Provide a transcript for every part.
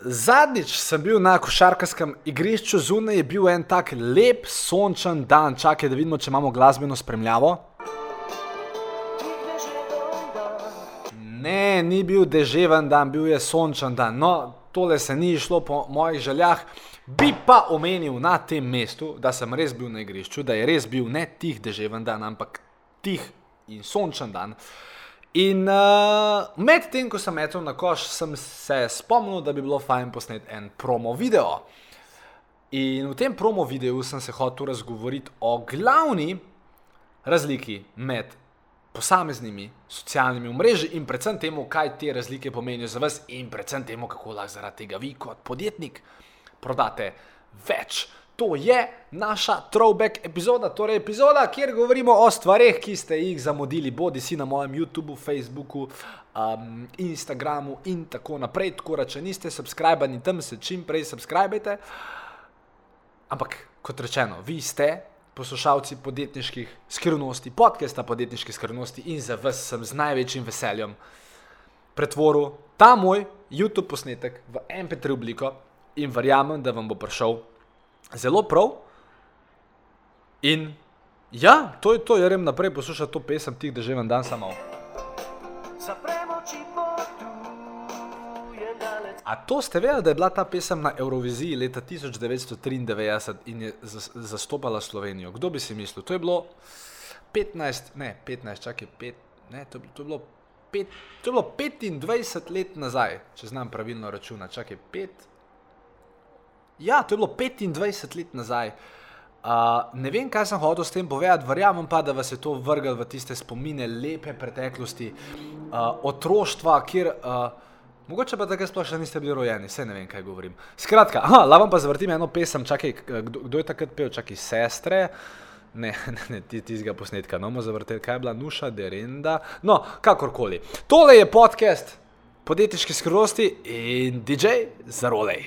Zadnjič sem bil na košarkarskem igrišču, zunaj je bil en tak lep, sončen dan. Čakaj, da vidimo, če imamo glasbeno spremljavo. Ne, ni bil deževen dan, bil je sončen dan. No, tole se ni išlo po mojih željah. Bi pa omenil na tem mestu, da sem res bil na igrišču, da je res bil ne tih deževen dan, ampak tih in sončen dan. In uh, medtem, ko sem metel na koš, sem se spomnil, da bi bilo fajn posneti en promo video. In v tem promo videu sem se hotel razgovoriti o glavni razliki med posameznimi socialnimi mreži in predvsem temu, kaj te razlike pomenijo za vas, in predvsem temu, kako lahko zaradi tega vi kot podjetnik prodate več. To je naša throwback epizoda, torej epizoda, kjer govorimo o stvarih, ki ste jih zamudili, bodi si na mojem YouTubu, Facebooku, um, Instagramu in tako naprej. Tako da, če niste subskrbani tam, se čim prej subskrbite. Ampak, kot rečeno, vi ste poslušalci podjetniških skrivnosti, podcasta podjetniških skrivnosti in za vas sem z največjim veseljem pretvoril ta moj YouTube posnetek v MP3 obliko in verjamem, da vam bo prišel zelo prav. In ja, to je to, jaz grem naprej poslušati to pesem, tih, da že vam dan samo. A to ste vedeli, da je bila ta pesem na Euroviziji leta 1993 in je zastopala Slovenijo? Kdo bi si mislil? To je bilo 15, ne 15, čakaj, 5, ne, to, to je bilo. Pet, to je bilo 25 let nazaj, če znam pravilno računati, čakaj, 5, Ja, to je bilo 25 let nazaj. Uh, ne vem, kaj sem hotel s tem povedati, verjamem pa, da vas je to vrglo v tiste spomine lepe preteklosti, uh, otroštva, kjer. Uh, Mogoče pa tako sploh še niste bili rojeni, vse ne vem, kaj govorim. Skratka, la vam pa zvrtim eno pesem, čakaj, kdo, kdo je takrat pel, čakaj, sestre. Ne, ne, ne ti tizga posnetka, no, bomo zavrteli, kaj je bila Nuša, Derenda. No, kakorkoli. Tole je podcast podjetniške skrivnosti in DJ Zarolej.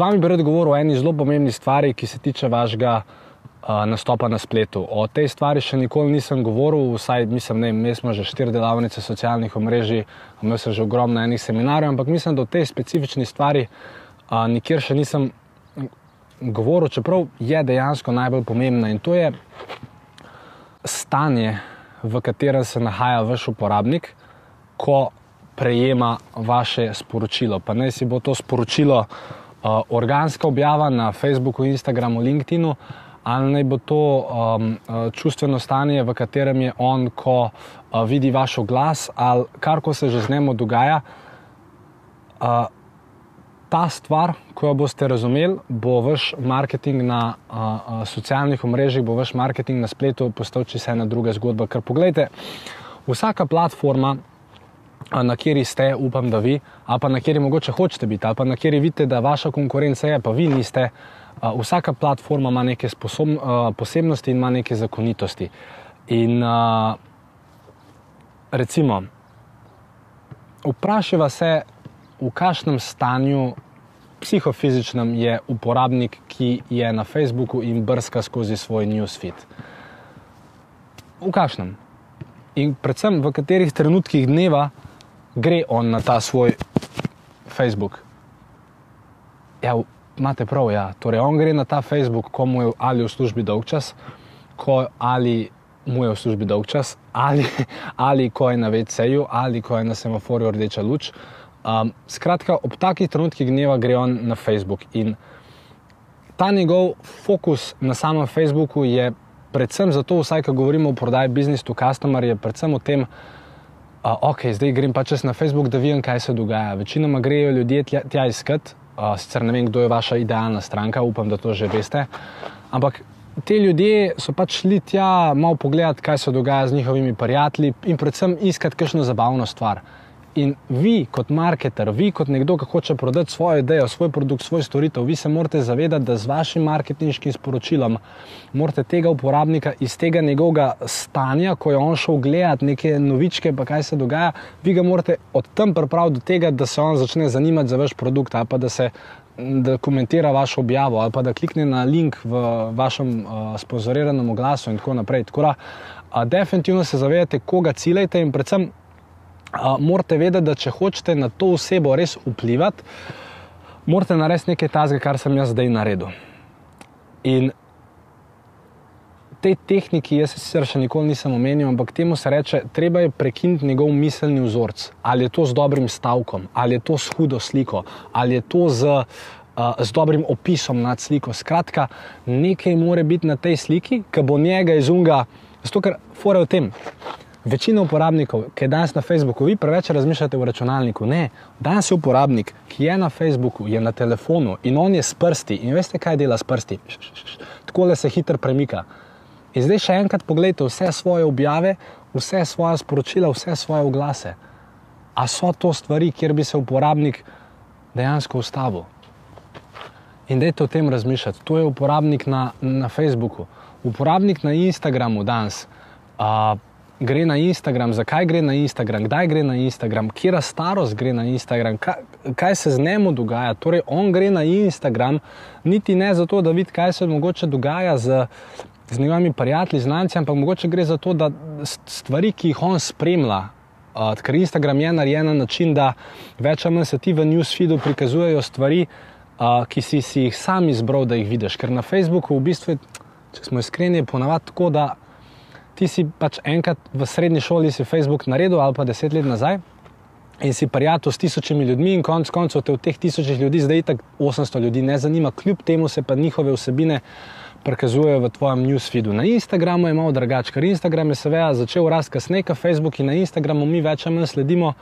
Vami bi rad govoril o eni zelo pomembni stvari, ki se tiče vašega uh, nastopa na spletu. O tej stvari še nikoli nisem govoril, vsaj mislim, da mi smo že štiri delavnice socialnih omrežij, imel sem že ogromno enih seminarjev, ampak mislim, da o tej specifični stvari uh, nikjer še nisem govoril, čeprav je dejansko najbolj pomembna in to je stanje, v katerem se nahaja vaš uporabnik, prejema vaše sporočilo. Pa naj si bo to sporočilo uh, organska objava na Facebooku, Instagramu, LinkedInu, ali naj bo to um, čustveno stanje, v katerem je on, ko uh, vidi vaš glas ali kar ko se že z njim dogaja. Uh, ta stvar, ko jo boste razumeli, bo vaš marketing na uh, uh, socialnih omrežjih, bo vaš marketing na spletu postal čisto ena druga zgodba. Ker pogledajte, vsaka platforma na kateri ste, upam, da vi, ali pa na kateri mogoče hočete biti, ali pa na kateri vidite, da vaša konkurenca je, pa vi niste. Vsaka platforma ima neke sposobn, posebnosti in ima neke zakonitosti. In recimo, vprašajva se, v kakšnem stanju psihofizičnem je uporabnik, ki je na Facebooku in brska skozi svoj newsfeed. V kakšnem? In predvsem v katerih trenutkih dneva gre on na ta svoj Facebook. Ja, imate prav, ja. Torej, on gre na ta Facebook, ko mu je ali v službi dolg čas, ko ali mu je v službi dolg čas, ali, ali ko je na VC-ju, ali ko je na semaforju rdeča luč. Um, skratka, ob takih trenutkih gneva gre on na Facebook in ta njegov fokus na samem Facebooku je predvsem zato, vsaj ko govorimo o prodaji business to customer, je predvsem v tem, uh, ok, zdaj grem pa čez na Facebook, da vidim, kaj se dogaja. Večinoma grejo ljudje tja, tja iskat, uh, sicer ne vem, kdo je vaša idealna stranka, upam, da to že veste. Ampak te ljudje so pač šli tja malo pogledati, kaj se dogaja z njihovimi prijatelji in predvsem iskati kakšno zabavno stvar. In vi, kot marketer, vi, kot nekdo, ki hoče prodati svojo idejo, svoj produkt, svoj storitev, vi se morate zavedati, da z vašim marketinškim sporočilom morate tega uporabnika iz tega njegovega stanja, ko je on šel gledati neke novičke, pa kaj se dogaja, vi ga morate od tam pripraviti do tega, da se on začne zanimati za vaš produkt ali pa da se. Da komentira vašo objavo ali pa da klikne na link v vašem uh, sponzoriranem oglasu, in tako naprej. Tako da, uh, definitivno se zavedate, koga ciljate, in predvsem Uh, morate vedeti, da če hočete na to osebo res vplivati, morate narediti nekaj tazga, kar sem jaz zdaj naredil. In te tehniki, jaz sicer še nikoli nisem omenil, ampak temu se reče, treba je prekiniti njegov miselni vzorec. Ali je to z dobrim stavkom, ali je to s hudo sliko, ali je to z, uh, z dobrim opisom nad sliko. Skratka, nekaj mora biti na tej sliki, ki bo njega izunga, zato ker fore v tem. Večina uporabnikov, ki je danes na Facebooku, vi preveč razmišljate v računalniku. Ne, danes je uporabnik, ki je na Facebooku, je na telefonu in on je s prsti. In veste, kaj dela s prsti? Tako le se hitro premika. In zdaj še enkrat pogledajte vse svoje objave, vse svoje sporočila, vse svoje oglase. A so to stvari, kjer bi se uporabnik dejansko ustavil? In dajte o tem razmišljati. To je uporabnik na, na Facebooku, uporabnik na Instagramu danes. Uh, gre na Instagram, zakaj gre na Instagram, kdaj gre na Instagram, kje starost gre na Instagram, kaj, kaj se z njemu dogaja. Torej, on gre na Instagram, niti ne zato, da vidi, kaj se mogoče dogaja z, z njegovimi prijatelji, znanci, ampak mogoče gre za to, da stvari, ki jih on spremlja. Uh, ker Instagram je narejen na način, da več ali manj se ti v newsfeedu prikazujejo stvari, uh, ki si, si jih sam izbral, da jih vidiš. Ker na Facebooku, v bistvu, če smo iskreni, je ponavadi tako, da ti si pač enkrat v srednji šoli si Facebook naredil ali pa deset let nazaj in si prijatelj s tisočimi ljudmi in konec koncev te v teh tisočih ljudi zdaj tako 800 ljudi ne zanima, kljub temu se pa njihove vsebine prikazujejo v tvojem newsfeedu. Na Instagramu je malo drugače, ker Instagram je seveda začel rasti kasneje, kot Facebook in na Instagramu mi več ali manj sledimo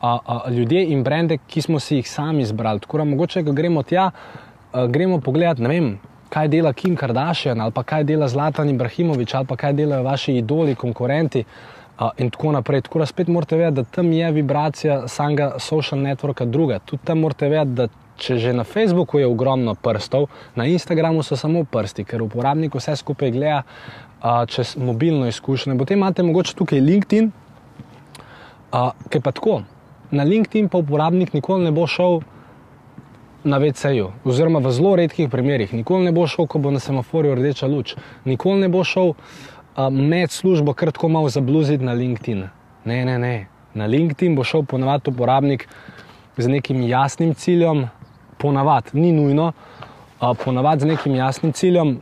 a, a, ljudje in brende, ki smo si jih sami izbrali. Tako da mogoče, ko gremo tja, a, gremo pogledat, ne vem, kaj dela Kim Kardashian ali kaj dela Zlatan Ibrahimovič ali kaj delajo vaši idoli, konkurenti. Uh, in tako naprej. Tako da spet morate vedeti, da tam je vibracija samega social networka druga. Tudi tam morate vedeti, da če že na Facebooku je ogromno prstov, na Instagramu so samo prsti, ker uporabnik vse skupaj gleda uh, čez mobilno izkušnjo. Potem imate mogoče tukaj LinkedIn, uh, ki pa tako. Na LinkedIn pa uporabnik nikoli ne bo šel na VC-ju, oziroma v zelo redkih primerih. Nikoli ne bo šel, ko bo na semaforju rdeča luč, nikoli ne bo šel uh, med službo kratko malo zabluziti na LinkedIn. Ne, ne, ne. Na LinkedIn bo šel ponavadi uporabnik z nekim jasnim ciljem, ponavadi, ni nujno, uh, ponavadi z nekim jasnim ciljem.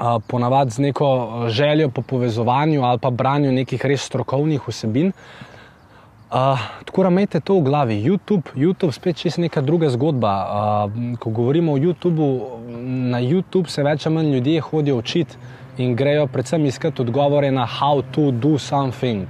Uh, ponavadi z neko željo po povezovanju ali pa branju nekih res strokovnih vsebin, Uh, tako da imejte to v glavi. YouTube, YouTube spet čez neka druga zgodba. Uh, ko govorimo o YouTubu, na YouTube se več ali manj ljudje hodijo učiti in grejo predvsem iskati odgovore na how to do something.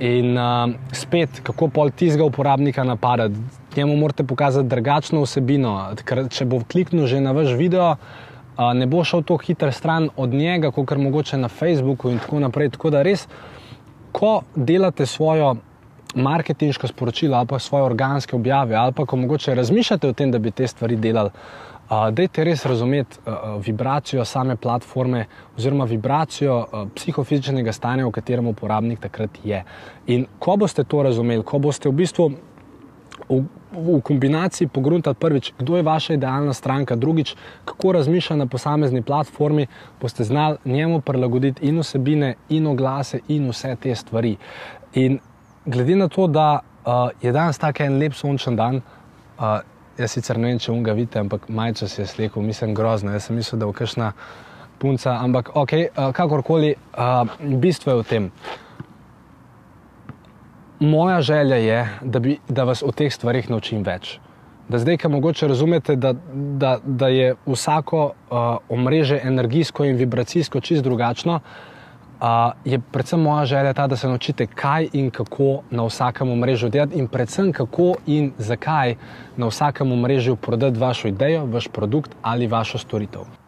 In uh, spet, kako pol tistega uporabnika napadati. Njemu morate pokazati drugačno vsebino. Ker če bo kliknil že na vaš video, uh, ne bo šel tako hiter stran od njega, kot mogoče na Facebooku in tako naprej. Tako da res, ko delate svojo marketinško sporočilo ali pa svoje organske objave, ali pa ko mogoče razmišljate o tem, da bi te stvari delali, uh, dajte res razumeti uh, vibracijo same platforme oziroma vibracijo uh, psihofizičnega stanja, v katerem uporabnik takrat je. In ko boste to razumeli, ko boste v bistvu v, v kombinaciji pogruntali prvič, kdo je vaša idealna stranka, drugič, kako razmišlja na posamezni platformi, boste znali njemu prilagoditi in vsebine, in oglase, in vse te stvari. In glede na to, da uh, je danes tako en lep sončen dan, uh, jaz sicer ne vem, če unga vidite, ampak majčo se je slekel, mislim grozno, jaz sem mislil, da bo kakšna punca, ampak ok, uh, kakorkoli, uh, bistvo je v tem. Moja želja je, da, bi, da vas o teh stvarih naučim več. Da zdaj, ki mogoče razumete, da, da, da je vsako uh, omrežje energijsko in vibracijsko čist drugačno, uh, je predvsem moja želja ta, da se naučite, kaj in kako na vsakem omrežju delati, in predvsem kako in zakaj na vsakem omrežju prodati vašo idejo, vaš produkt ali vašo storitev.